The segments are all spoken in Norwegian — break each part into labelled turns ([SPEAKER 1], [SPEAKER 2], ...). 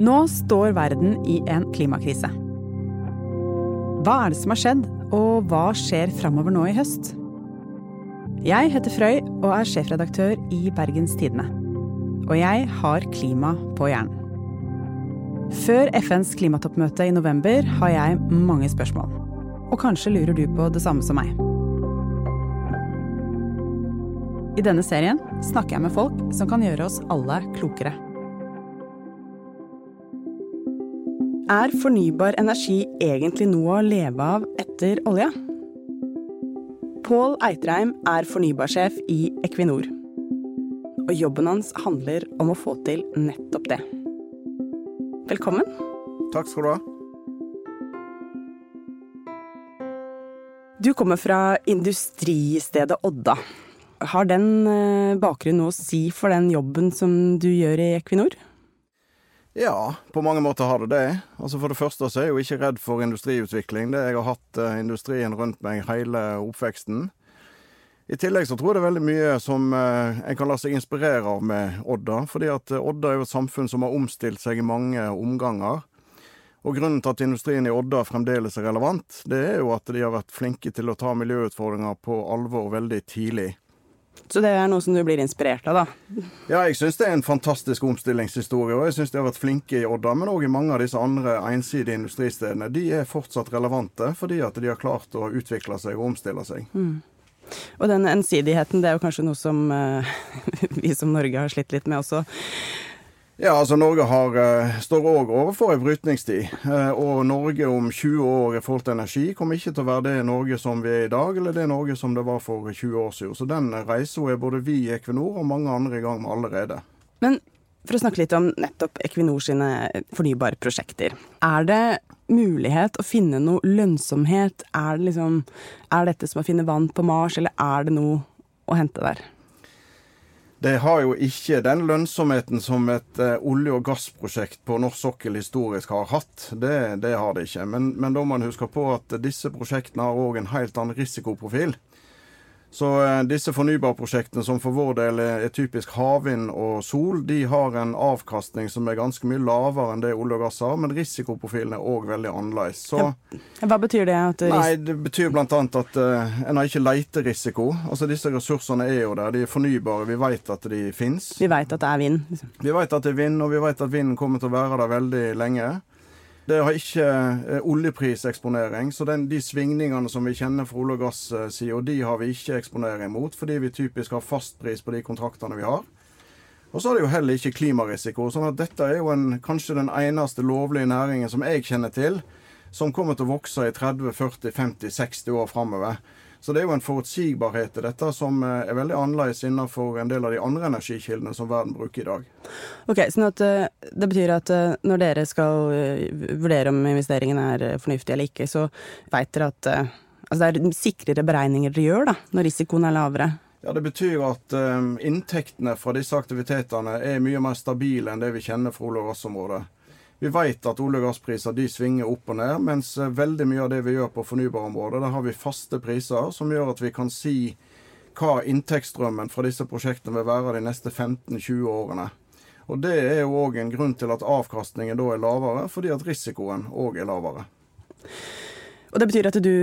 [SPEAKER 1] Nå står verden i en klimakrise. Hva er det som har skjedd, og hva skjer framover nå i høst? Jeg heter Frøy og er sjefredaktør i Bergens Tidende. Og jeg har klima på hjernen. Før FNs klimatoppmøte i november har jeg mange spørsmål. Og kanskje lurer du på det samme som meg. I denne serien snakker jeg med folk som kan gjøre oss alle klokere. Er fornybar energi egentlig noe å leve av etter olja? Pål Eitreim er fornybarsjef i Equinor. Og jobben hans handler om å få til nettopp det. Velkommen.
[SPEAKER 2] Takk skal du ha.
[SPEAKER 1] Du kommer fra industristedet Odda. Har den eh, bakgrunnen noe å si for den jobben som du gjør i Equinor?
[SPEAKER 2] Ja, på mange måter har det det. Altså For det første så er jeg jo ikke redd for industriutvikling. Det Jeg har hatt uh, industrien rundt meg hele oppveksten. I tillegg så tror jeg det er veldig mye som en kan la seg inspirere av med Odda. Fordi at uh, Odda er jo et samfunn som har omstilt seg i mange omganger. Og grunnen til at industrien i Odda fremdeles er relevant, det er jo at de har vært flinke til å ta miljøutfordringer på alvor veldig tidlig.
[SPEAKER 1] Så det er noe som du blir inspirert av, da?
[SPEAKER 2] Ja, jeg syns det er en fantastisk omstillingshistorie. Og jeg syns de har vært flinke i Odda, men òg i mange av disse andre ensidige industristedene. De er fortsatt relevante fordi at de har klart å utvikle seg og omstille seg. Mm.
[SPEAKER 1] Og den ensidigheten, det er jo kanskje noe som uh, vi som Norge har slitt litt med også.
[SPEAKER 2] Ja, altså Norge har, uh, står òg overfor en brytningstid. Uh, og Norge om 20 år i forhold til energi kommer ikke til å være det Norge som vi er i dag, eller det Norge som det var for 20 år siden. Så den reisa er både vi i Equinor og mange andre i gang med allerede.
[SPEAKER 1] Men for å snakke litt om nettopp Equinor sine fornybare prosjekter. Er det mulighet å finne noe lønnsomhet? Er, det liksom, er dette som å finne vann på Mars, eller er det noe å hente der?
[SPEAKER 2] Det har jo ikke den lønnsomheten som et uh, olje- og gassprosjekt på norsk sokkel historisk har hatt. Det, det har det ikke. Men, men da må man huske på at disse prosjektene har òg en helt annen risikoprofil. Så eh, disse fornybarprosjektene som for vår del er, typisk havvind og sol, de har en avkastning som er ganske mye lavere enn det olje og gass har, men risikoprofilen er òg veldig annerledes. Så,
[SPEAKER 1] Hva betyr det?
[SPEAKER 2] nei, Det betyr bl.a. at uh, en har ikke leiterisiko. Altså Disse ressursene er jo der, de er fornybare, vi vet at de fins.
[SPEAKER 1] Vi vet at det er vind? Liksom.
[SPEAKER 2] Vi vet at det er vind, og vi vet at vinden kommer til å være der veldig lenge. Det har ikke eh, oljepriseksponering, så den, de svingningene som vi kjenner fra olje- og gassida, de har vi ikke eksponering mot, fordi vi typisk har fastpris på de kontraktene vi har. Og så er det jo heller ikke klimarisiko. sånn at dette er jo en, kanskje den eneste lovlige næringen som jeg kjenner til, som kommer til å vokse i 30, 40, 50, 60 år framover. Så det er jo en forutsigbarhet i dette som eh, er veldig annerledes innenfor en del av de andre energikildene som verden bruker i dag.
[SPEAKER 1] Ok, sånn at eh, Det betyr at eh, når dere skal vurdere om investeringen er fornuftig eller ikke, så vet dere at altså det er sikrere beregninger dere gjør da, når risikoen er lavere?
[SPEAKER 2] Ja, Det betyr at inntektene fra disse aktivitetene er mye mer stabile enn det vi kjenner fra olje- og gassområdet. Vi vet at olje- og gasspriser de svinger opp og ned, mens eh, veldig mye av det vi gjør på fornybarområdet, der har vi faste priser som gjør at vi kan si hva inntektsstrømmen fra disse prosjektene vil være de neste 15-20 årene. Og Det er jo òg en grunn til at avkastningen da er lavere, fordi at risikoen òg er lavere.
[SPEAKER 1] Og Det betyr at du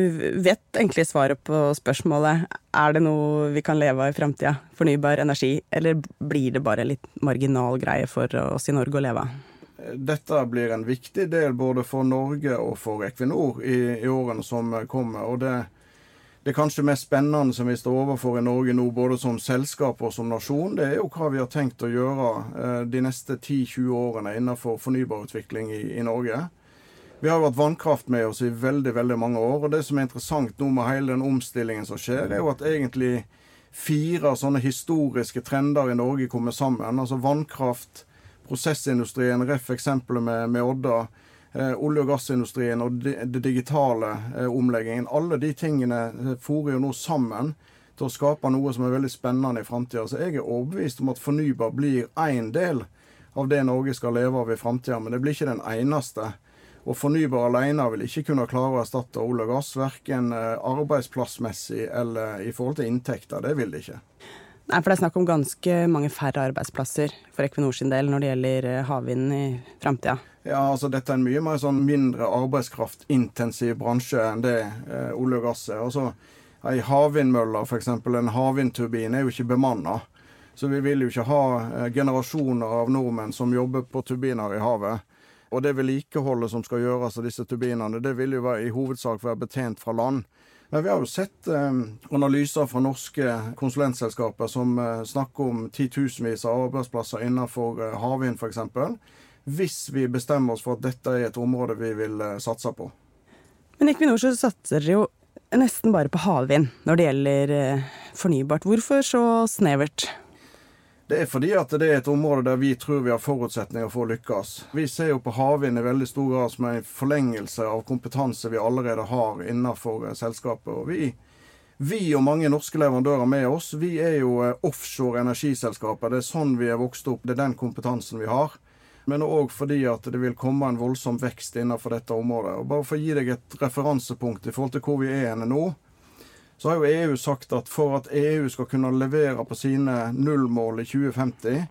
[SPEAKER 1] vet egentlig svaret på spørsmålet er det noe vi kan leve av i framtida, fornybar energi, eller blir det bare litt marginal greie for oss i Norge å leve av?
[SPEAKER 2] Dette blir en viktig del både for Norge og for Equinor i, i årene som kommer. og det, det kanskje mest spennende som vi står overfor i Norge nå, både som selskap og som nasjon, det er jo hva vi har tenkt å gjøre eh, de neste 10-20 årene innenfor fornybarutvikling i, i Norge. Vi har jo hatt vannkraft med oss i veldig veldig mange år. og Det som er interessant nå med hele den omstillingen som skjer, er jo at egentlig fire sånne historiske trender i Norge kommer sammen. Altså vannkraft, prosessindustrien, ref. eksempelet med, med Odda, eh, olje- og gassindustrien og det, de digitale eh, omleggingen. Alle de tingene eh, fòrer jo nå sammen til å skape noe som er veldig spennende i framtida. Så jeg er overbevist om at fornybar blir én del av det Norge skal leve av i framtida, men det blir ikke den eneste. Og fornybar alene vil ikke kunne klare å erstatte olje og gass, verken eh, arbeidsplassmessig eller i forhold til inntekter. Det vil det ikke.
[SPEAKER 1] Nei, for det er snakk om ganske mange færre arbeidsplasser for Equinor sin del når det gjelder eh, havvind i framtida.
[SPEAKER 2] Ja, altså dette er en mye mer sånn mindre arbeidskraftintensiv bransje enn det eh, olje og gass er. Altså, Ei havvindmølle, f.eks. En havvindturbin, er jo ikke bemanna. Så vi vil jo ikke ha eh, generasjoner av nordmenn som jobber på turbiner i havet. Og det vedlikeholdet som skal gjøres av disse turbinene, det vil jo være, i hovedsak være betjent fra land. Men vi har jo sett eh, analyser fra norske konsulentselskaper som eh, snakker om titusenvis av arbeidsplasser innenfor eh, havvind f.eks. Hvis vi bestemmer oss for at dette er et område vi vil eh, satse på.
[SPEAKER 1] Men Equinor så satser jo nesten bare på havvind når det gjelder fornybart. Hvorfor så snevert?
[SPEAKER 2] Det er fordi at det er et område der vi tror vi har forutsetninger for å lykkes. Vi ser jo på havvind i veldig stor grad som en forlengelse av kompetanse vi allerede har innenfor eh, selskapet. Og vi, vi og mange norske leverandører med oss, vi er jo eh, offshore energiselskaper. Det er sånn vi er vokst opp. Det er den kompetansen vi har. Men òg fordi at det vil komme en voldsom vekst innenfor dette området. Og bare for å gi deg et referansepunkt i forhold til hvor vi er nå, så har jo EU sagt at for at EU skal kunne levere på sine nullmål i 2050,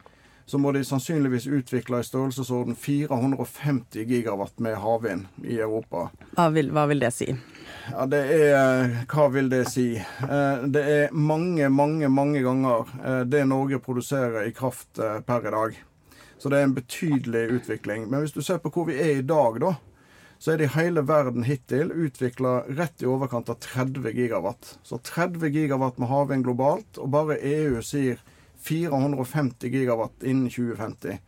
[SPEAKER 2] så må de sannsynligvis utvikle i størrelsesorden 450 gigawatt med havvind i Europa.
[SPEAKER 1] Hva vil, hva vil det si?
[SPEAKER 2] Ja, det er Hva vil det si? Eh, det er mange, mange, mange ganger eh, det Norge produserer i kraft eh, per i dag. Så det er en betydelig utvikling. Men hvis du ser på hvor vi er i dag, da, så er det i hele verden hittil utvikla rett i overkant av 30 gigawatt. Så 30 gigawatt med havvind globalt, og bare EU sier 450 gigawatt innen 2050.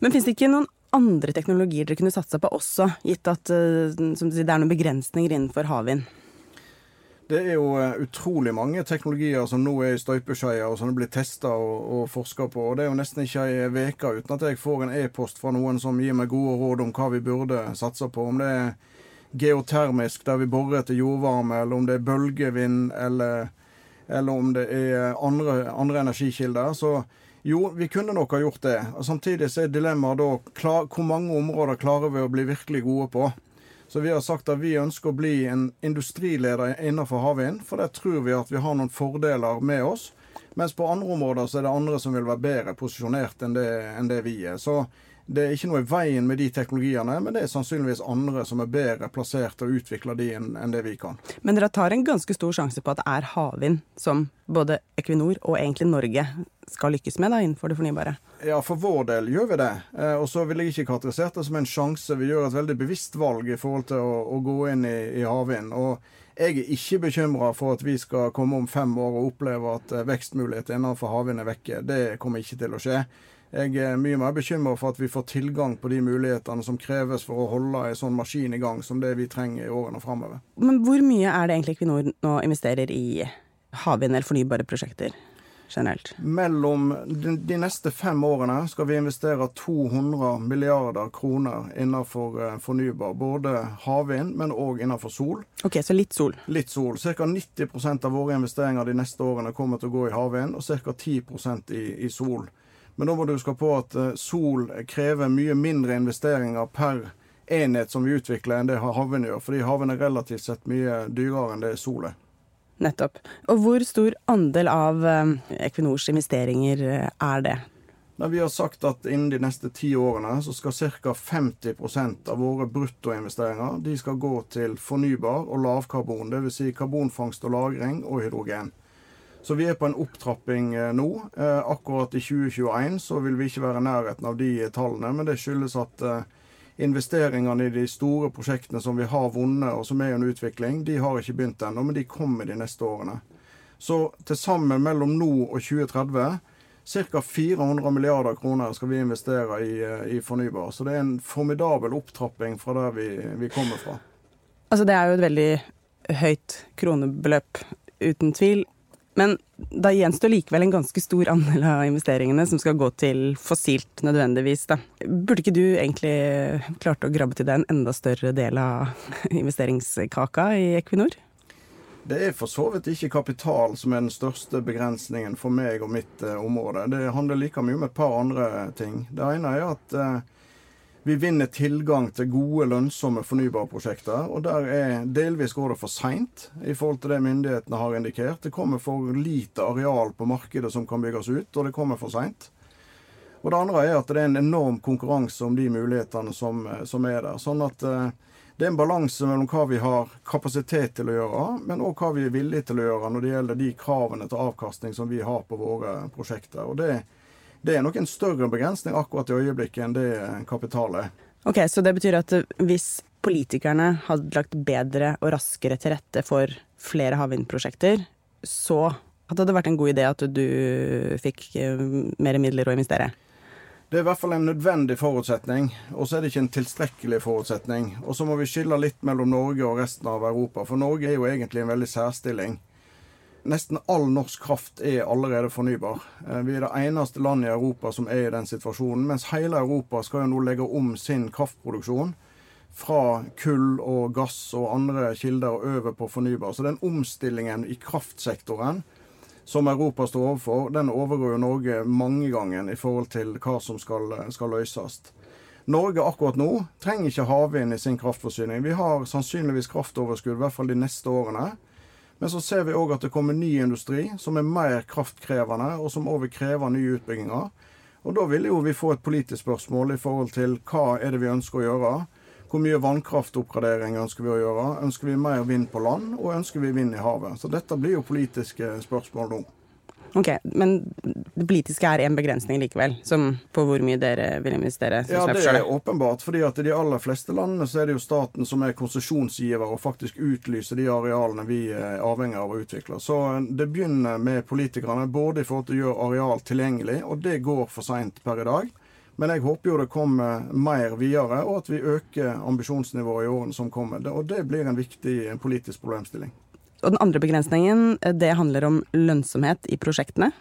[SPEAKER 1] Men fins det ikke noen andre teknologier dere kunne satsa på også, gitt at eh, sier, det er noen begrensninger innenfor havvind?
[SPEAKER 2] Det er jo eh, utrolig mange teknologier som nå er i støpeskjea, og som det blir testa og, og forska på. og Det er jo nesten ikke ei uke uten at jeg får en e-post fra noen som gir meg gode råd om hva vi burde satse på. Om det er geotermisk, der vi borer etter jordvarme, eller om det er bølgevind, eller, eller om det er andre, andre energikilder. Så jo, vi kunne nok ha gjort det. Og Samtidig så er dilemmaet da klar, hvor mange områder klarer vi å bli virkelig gode på. Så vi har sagt at vi ønsker å bli en industrileder innenfor havvind, for der tror vi at vi har noen fordeler med oss. Mens på andre områder så er det andre som vil være bedre posisjonert enn det, enn det vi er. Så det er ikke noe i veien med de teknologiene, men det er sannsynligvis andre som er bedre plassert til å utvikle de enn, det vi kan.
[SPEAKER 1] Men dere tar en ganske stor sjanse på at det er havvind som både Equinor og egentlig Norge skal lykkes med da, innenfor det fornybare?
[SPEAKER 2] Ja, for vår del gjør vi det. Eh, og så vil jeg ikke karakterisere det som en sjanse. Vi gjør et veldig bevisst valg i forhold til å, å gå inn i, i havvind. Og jeg er ikke bekymra for at vi skal komme om fem år og oppleve at vekstmulighet vekstmuligheter innenfor havvind er vekke. Det kommer ikke til å skje. Jeg er mye mer bekymra for at vi får tilgang på de mulighetene som kreves for å holde en sånn maskin i gang som det vi trenger i årene framover.
[SPEAKER 1] Men hvor mye er det egentlig Equinor nå investerer i havvind eller fornybare prosjekter? generelt?
[SPEAKER 2] Mellom de, neste fem årene skal vi investere 200 milliarder kroner innenfor eh, fornybar. Både havvind, men òg innenfor sol.
[SPEAKER 1] Ok, Så litt sol?
[SPEAKER 2] Litt sol. Ca. 90% av våre investeringer de neste årene kommer til å gå i havvind, og ca. 10 i, i sol. Men da må du huske på at eh, sol krever mye mindre investeringer per enhet som vi utvikler, enn det havvind gjør. Fordi havvind er relativt sett mye dyrere enn det sol er.
[SPEAKER 1] Nettopp. Og hvor stor andel av eh, Equinors investeringer eh, er det?
[SPEAKER 2] Nei, vi har sagt at innen de neste ti årene så skal ca. 50% av våre bruttoinvesteringer de skal gå til fornybar og lavkarbon, dvs. Si karbonfangst og -lagring og hydrogen. Så vi er på en opptrapping eh, nå. Akkurat i 2021 så vil vi ikke være i nærheten av de tallene, men det skyldes at investeringene i de store prosjektene som vi har vunnet, og som er under utvikling, de har ikke begynt ennå, men de kommer de neste årene. Så til sammen mellom nå og 2030 Ca. 400 milliarder kroner skal vi investere i, eh, i, fornybar. Så det er en formidabel opptrapping fra der vi, vi kommer fra.
[SPEAKER 1] Altså det er jo et veldig høyt kronebeløp, uten tvil. Men da gjenstår likevel en ganske stor andel av investeringene som skal gå til fossilt nødvendigvis. Da. Burde ikke du egentlig klart å grabbe til deg en enda større del av investeringskaka i Equinor?
[SPEAKER 2] Det er for så vidt ikke kapital som er den største begrensningen for meg og mitt eh, område. Det handler like mye om et par andre ting. Det ene er at eh, Vi vinner tilgang til gode, lønnsomme fornybarprosjekter. Og der er delvis går det for seint i forhold til det myndighetene har indikert. Det kommer for lite areal på markedet som kan bygges ut, og det kommer for seint. Og det andre er at det er en enorm konkurranse om de mulighetene som, som er der. Sånn at eh, det er en balanse mellom hva vi har kapasitet til å gjøre, men òg hva vi er villige til å gjøre når det gjelder de kravene til avkastning som vi har på våre prosjekter. Og det, det er nok en større begrensning akkurat i øyeblikket enn det kapital er.
[SPEAKER 1] Ok, Så det betyr at hvis politikerne hadde lagt bedre og raskere til rette for flere havvindprosjekter, så hadde det vært en god idé at du fikk eh, mer midler å investere?
[SPEAKER 2] Det er i hvert fall en nødvendig forutsetning, og så er det ikke en tilstrekkelig forutsetning. Og så må vi skille litt mellom Norge og resten av Europa, for Norge er jo egentlig en veldig særstilling. Nesten all norsk kraft er allerede fornybar. Eh, vi er det eneste landet i Europa som er i den situasjonen. Mens hele Europa skal jo nå legge om sin kraftproduksjon fra kull og gass og andre kilder og over på fornybar. Så den omstillingen i kraftsektoren som Europa står overfor, den overgår jo Norge mange ganger i forhold til hva som skal, skal løses. Norge akkurat nå trenger ikke havvind i sin kraftforsyning. Vi har sannsynligvis kraftoverskudd, i hvert fall de neste årene. Men så ser vi òg at det kommer ny industri som er mer kraftkrevende, og som òg vil kreve nye utbygginger. Og da vil jo vi få et politisk spørsmål i forhold til hva er det vi ønsker å gjøre. Hvor mye vannkraftoppgradering ønsker vi å gjøre? Ønsker vi mer vind på land, og ønsker vi vind i havet? Så dette blir jo politiske spørsmål nå.
[SPEAKER 1] Ok, Men det politiske er en begrensning likevel, som på hvor mye dere vil investere?
[SPEAKER 2] Ja, det er åpenbart. fordi at i de aller fleste landene så er det jo staten som er konsesjonsgiver og faktisk utlyser de arealene vi er avhengig av å utvikle. Så det begynner med politikerne, både i forhold til å gjøre areal tilgjengelig, og det går for seint per i dag. Men jeg håper jo det kommer mer videre, og at vi øker ambisjonsnivået i årene som kommer. Og det blir en viktig politisk problemstilling.
[SPEAKER 1] Og den andre begrensningen, eh, det handler om lønnsomhet i prosjektene.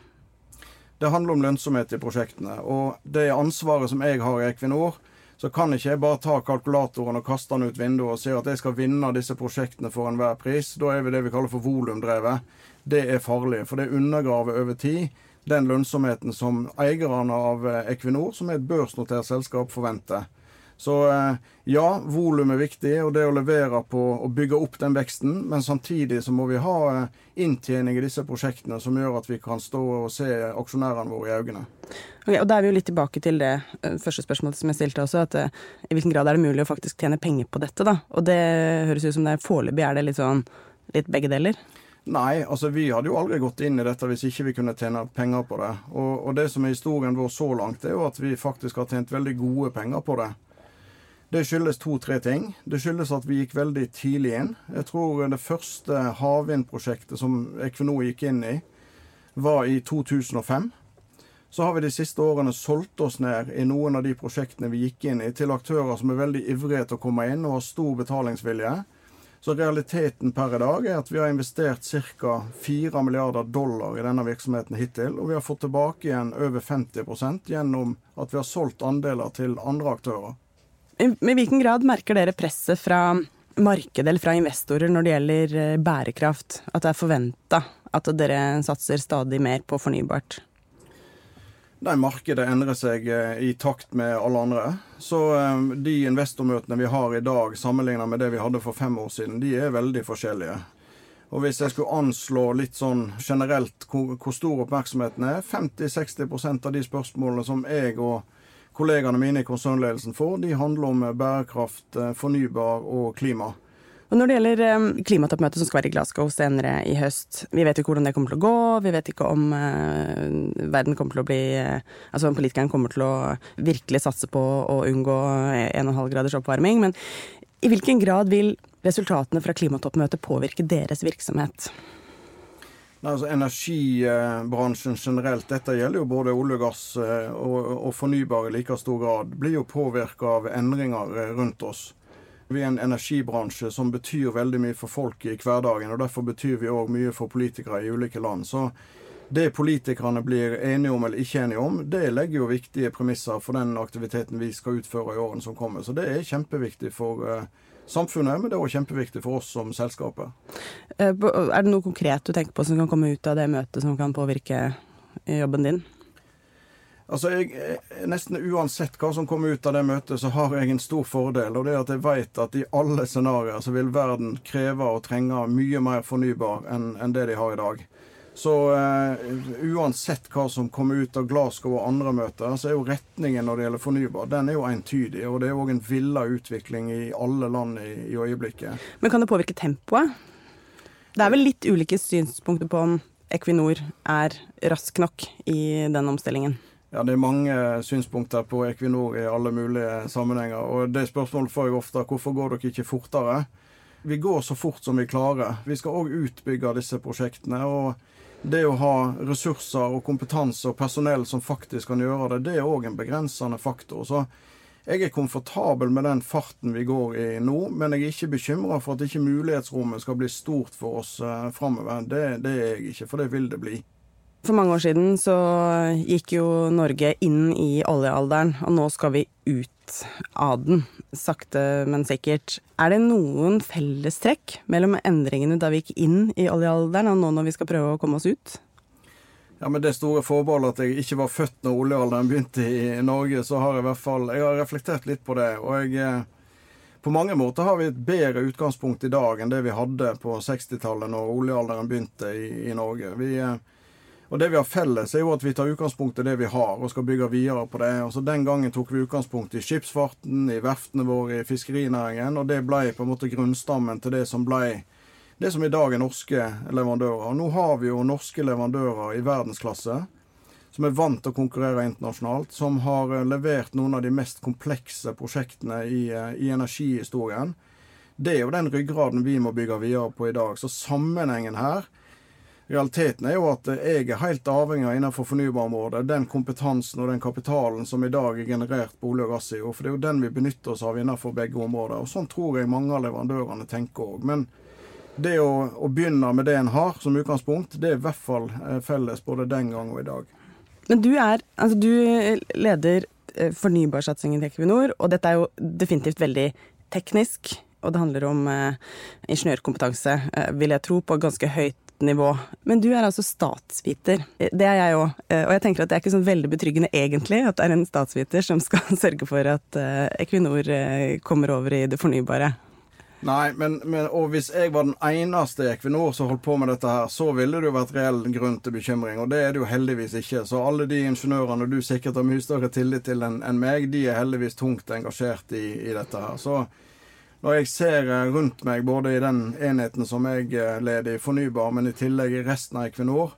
[SPEAKER 2] Det handler om lønnsomhet i prosjektene. Og det ansvaret som jeg har i Equinor, så kan ikke jeg bare ta kalkulatoren og kaste den ut vinduet og si at jeg skal vinne disse prosjektene for enhver pris. Da er vi det vi kaller for volumdrevet. Det er farlig, for det undergraver over tid den lønnsomheten som eierne av Equinor, som er et børsnotert selskap, forventer. Så eh, ja, volum er viktig, og det å levere på å bygge opp den veksten. Men samtidig så må vi ha eh, inntjening i disse prosjektene som gjør at vi kan stå og se aksjonærene våre i øynene.
[SPEAKER 1] Okay, og Da er vi jo litt tilbake til det eh, første spørsmålet som jeg stilte også. at I hvilken grad er det mulig å faktisk tjene penger på dette? da? Og det høres ut som det foreløpig er det litt sånn litt begge deler?
[SPEAKER 2] Nei, altså vi hadde jo aldri gått inn i dette hvis ikke vi kunne tjene penger på det. Og, og det som er historien vår så langt, er jo at vi faktisk har tjent veldig gode penger på det. Det skyldes to-tre ting. Det skyldes at vi gikk veldig tidlig inn. Jeg tror det første havvindprosjektet som Equinor gikk inn i, var i 2005. Så har vi de siste årene solgt oss ned i noen av de prosjektene vi gikk inn i, til aktører som er veldig ivrige til å komme inn og har stor betalingsvilje. Så realiteten per i dag er at vi har investert ca. 4 milliarder dollar i denne virksomheten hittil, og vi har fått tilbake igjen over 50% gjennom at vi har solgt andeler til andre aktører.
[SPEAKER 1] I hvilken grad merker dere presset fra markedet eller fra investorer når det gjelder eh, bærekraft? At det er forventa at dere satser stadig mer på fornybart?
[SPEAKER 2] Nei, Markedet endrer seg eh, i takt med alle andre. Så eh, de investormøtene vi har i dag sammenlignet med det vi hadde for fem år siden, de er veldig forskjellige. Og hvis jeg skulle anslå litt sånn generelt hvor, hvor stor oppmerksomheten er 50-60% av de spørsmålene som jeg og kollegaene mine i konsernledelsen får, de handler om eh, bærekraft, eh, fornybar og klima.
[SPEAKER 1] Og Når det gjelder eh, klimatoppmøtet som skal være i Glasgow senere i høst, vi vet ikke hvordan det kommer til å gå, vi vet ikke om verden kommer til å bli Altså om politikerne kommer til å virkelig satse på å unngå 1,5 graders oppvarming. Men i hvilken grad vil resultatene fra klimatoppmøtet påvirke deres virksomhet?
[SPEAKER 2] Altså Energibransjen generelt, dette gjelder jo både olje og gass eh, og, og fornybar i like stor grad, blir jo påvirka av endringer eh, rundt oss. Vi er en energibransje som betyr veldig mye for folk i hverdagen, og derfor betyr vi òg mye for politikere i ulike land. Så det politikerne blir enige om eller ikke enige om, det legger jo viktige premisser for den aktiviteten vi skal utføre i årene som kommer. Så det er kjempeviktig for uh, samfunnet, men det er òg kjempeviktig for oss som selskapet.
[SPEAKER 1] Eh, er det noe konkret du tenker på som kan komme ut av det møtet som kan påvirke jobben din?
[SPEAKER 2] Altså, jeg, Nesten uansett hva som kommer ut av det møtet, så har jeg en stor fordel. Og det er at jeg vet at i alle scenarioer så vil verden kreve og trenge mye mer fornybar enn, enn det de har i dag. Så uh, uansett hva som kommer ut av Glasgow og andre møter, så er jo retningen når det gjelder fornybar, den er jo entydig. Og det er òg en villa utvikling i alle land i, i øyeblikket.
[SPEAKER 1] Men kan det påvirke tempoet? Det er vel litt ulike synspunkter på om Equinor er rask nok i den omstillingen?
[SPEAKER 2] Ja, Det er mange synspunkter på Equinor i alle mulige sammenhenger. og Det spørsmålet får jeg ofte hvorfor går dere ikke fortere? Vi går så fort som vi klarer. Vi skal òg utbygge disse prosjektene. og Det å ha ressurser og kompetanse og personell som faktisk kan gjøre det, det er òg en begrensende faktor. Så jeg er komfortabel med den farten vi går i nå, men jeg er ikke bekymra for at ikke mulighetsrommet skal bli stort for oss uh, framover. Det, det er jeg ikke, for det vil det bli.
[SPEAKER 1] For mange år siden så gikk jo Norge inn i oljealderen, og nå skal vi ut av den, sakte, men sikkert. Er det noen fellestrekk mellom endringene da vi gikk inn i oljealderen, og nå når vi skal prøve å komme oss ut?
[SPEAKER 2] Ja, Med det store forbeholdet at jeg ikke var født når oljealderen begynte i Norge, så har jeg i hvert fall jeg har reflektert litt på det. og jeg... Eh, på mange måter har vi et bedre utgangspunkt i dag enn det vi hadde på 60-tallet, når oljealderen begynte i, i Norge. Vi, eh, og Det vi har felles, er jo at vi tar utgangspunkt i det vi har, og skal bygge videre på det. Altså Den gangen tok vi utgangspunkt i skipsfarten, i verftene våre, i fiskerinæringen, og det ble på en måte grunnstammen til det som ble det som i dag er norske leverandører. Og nå har vi jo norske leverandører i verdensklasse som er vant til å konkurrere internasjonalt, som har levert noen av de mest komplekse prosjektene i, i energihistorien. Det er jo den ryggraden vi må bygge videre på i dag. Så sammenhengen her realiteten er jo at jeg er helt avhengig av innenfor fornybarområdet den kompetansen og den kapitalen som i dag er generert på olje og gass i år. For det er jo den vi benytter oss av innenfor begge områder. Og sånn tror jeg mange av leverandørene tenker òg. Men det å, å, begynne med det en har som utgangspunkt, det er i hvert fall eh, felles både den gang og i dag.
[SPEAKER 1] Men du er, altså du leder eh, fornybarsatsingen til Equinor, og dette er jo definitivt veldig teknisk. Og det handler om eh, ingeniørkompetanse, eh, vil jeg tro, på ganske høyt nivå. Men du er altså statsviter. Det er jeg òg. Eh, og jeg tenker at det er ikke sånn veldig betryggende egentlig at det er en statsviter som skal sørge for at eh, Equinor eh, kommer over i det fornybare.
[SPEAKER 2] Nei, men, men, og hvis jeg var den eneste i Equinor som holdt på med dette her, så ville det jo vært reell grunn til bekymring, og det er det jo heldigvis ikke. Så alle de ingeniørene du sikkert har mye større tillit til enn en meg, de er heldigvis tungt engasjert i, i dette her. Så når jeg ser eh, rundt meg, både i den enheten som jeg eh, leder i Fornybar, men i tillegg i resten av Equinor,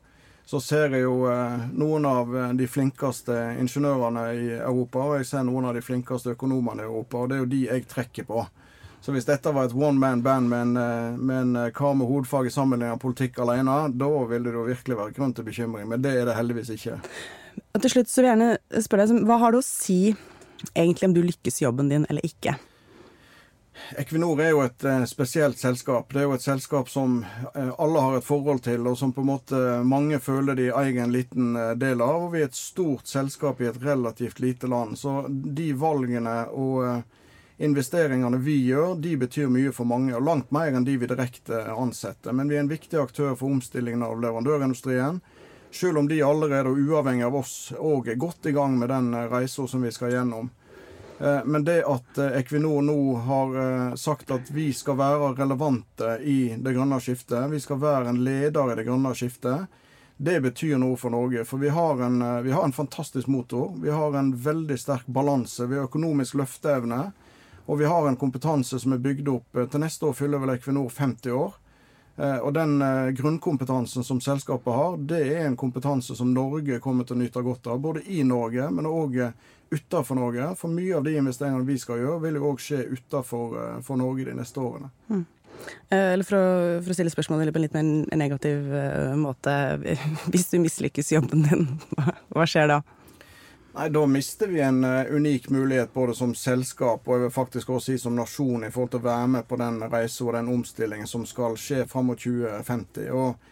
[SPEAKER 2] så ser jeg jo eh, noen av de flinkeste ingeniørene i Europa, og jeg ser noen av de flinkeste økonomene i Europa, og det er jo de jeg trekker på. Så hvis dette var et one man band med en, med en kar med hovedfag i sammenligning av politikk alene, da ville det jo virkelig være grunn til bekymring. Men det er det heldigvis ikke.
[SPEAKER 1] Og til slutt så vil jeg gjerne spørre deg, hva har du å si egentlig om du lykkes i jobben din eller ikke?
[SPEAKER 2] Equinor er jo et eh, spesielt selskap. Det er jo et selskap som eh, alle har et forhold til, og som på en måte mange føler de eier en liten eh, del av. Og vi er et stort selskap i et relativt lite land. Så de valgene og investeringene vi gjør, de betyr mye for mange. Og langt mer enn de vi direkte ansetter. Men vi er en viktig aktør for omstillingen av leverandørindustrien. Selv om de allerede, uavhengig av oss, òg er godt i gang med den reisa som vi skal gjennom. Eh, men det at eh, Equinor nå har eh, sagt at vi skal være relevante i det grønne skiftet, vi skal være en leder i det grønne skiftet, det betyr noe for Norge. For vi har, en, vi har en fantastisk motor. Vi har en veldig sterk balanse. Vi har økonomisk løfteevne. Og vi har en kompetanse som er bygd opp. Til neste år fyller vel Equinor 50 år. Og den grunnkompetansen som selskapet har, det er en kompetanse som Norge kommer til å nyte godt av. Både i Norge, men òg utenfor Norge. For mye av de investeringene vi skal gjøre, vil jo òg skje utenfor eh, Norge de neste årene. Mm.
[SPEAKER 1] Eh, eller for å, for å, stille spørsmålet på en litt mer negativ uh, måte. Hvis du mislykkes i jobben din, hva, skjer da?
[SPEAKER 2] Nei, Da mister vi en unik mulighet både som selskap og jeg vil faktisk også si som nasjon i forhold til å være med på den reisen og den omstillingen som skal skje fram mot 2050. og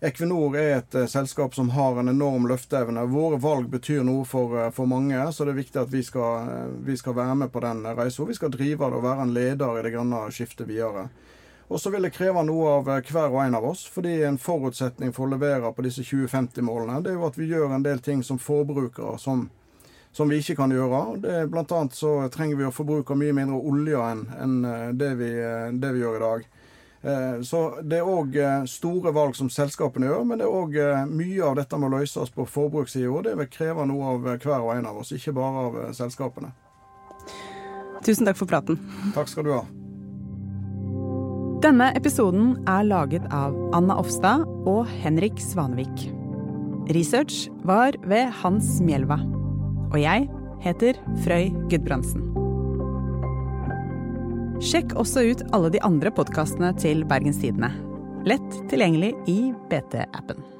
[SPEAKER 2] Equinor er et uh, selskap som har en enorm løfteevne. Våre valg betyr noe for, uh, for, mange, så det er viktig at vi skal, uh, vi skal være med på den reisen. Vi skal drive det og være en leder i det grønne skiftet videre. Og så vil det kreve noe av hver og en av oss, fordi en forutsetning for å levere på disse 2050-målene, det er jo at vi gjør en del ting som forbrukere som, som vi ikke kan gjøre. Det, blant annet så trenger vi å forbruke mye mindre olje enn enn det, vi, det vi gjør i dag. Eh, så det er òg eh, store valg som selskapene gjør, men det er òg eh, mye av dette må løses på forbrukssida. Og det vil kreve noe av hver og en av oss, ikke bare av selskapene.
[SPEAKER 3] Tusen takk for praten.
[SPEAKER 2] Takk skal du ha.
[SPEAKER 3] Denne episoden er laget av Anna Offstad og Henrik Svanevik. Research var ved Hans Mjelva. Og jeg heter Frøy Gudbrandsen. Sjekk også ut alle de andre podkastene til Bergens Tidende. Lett tilgjengelig i BT-appen.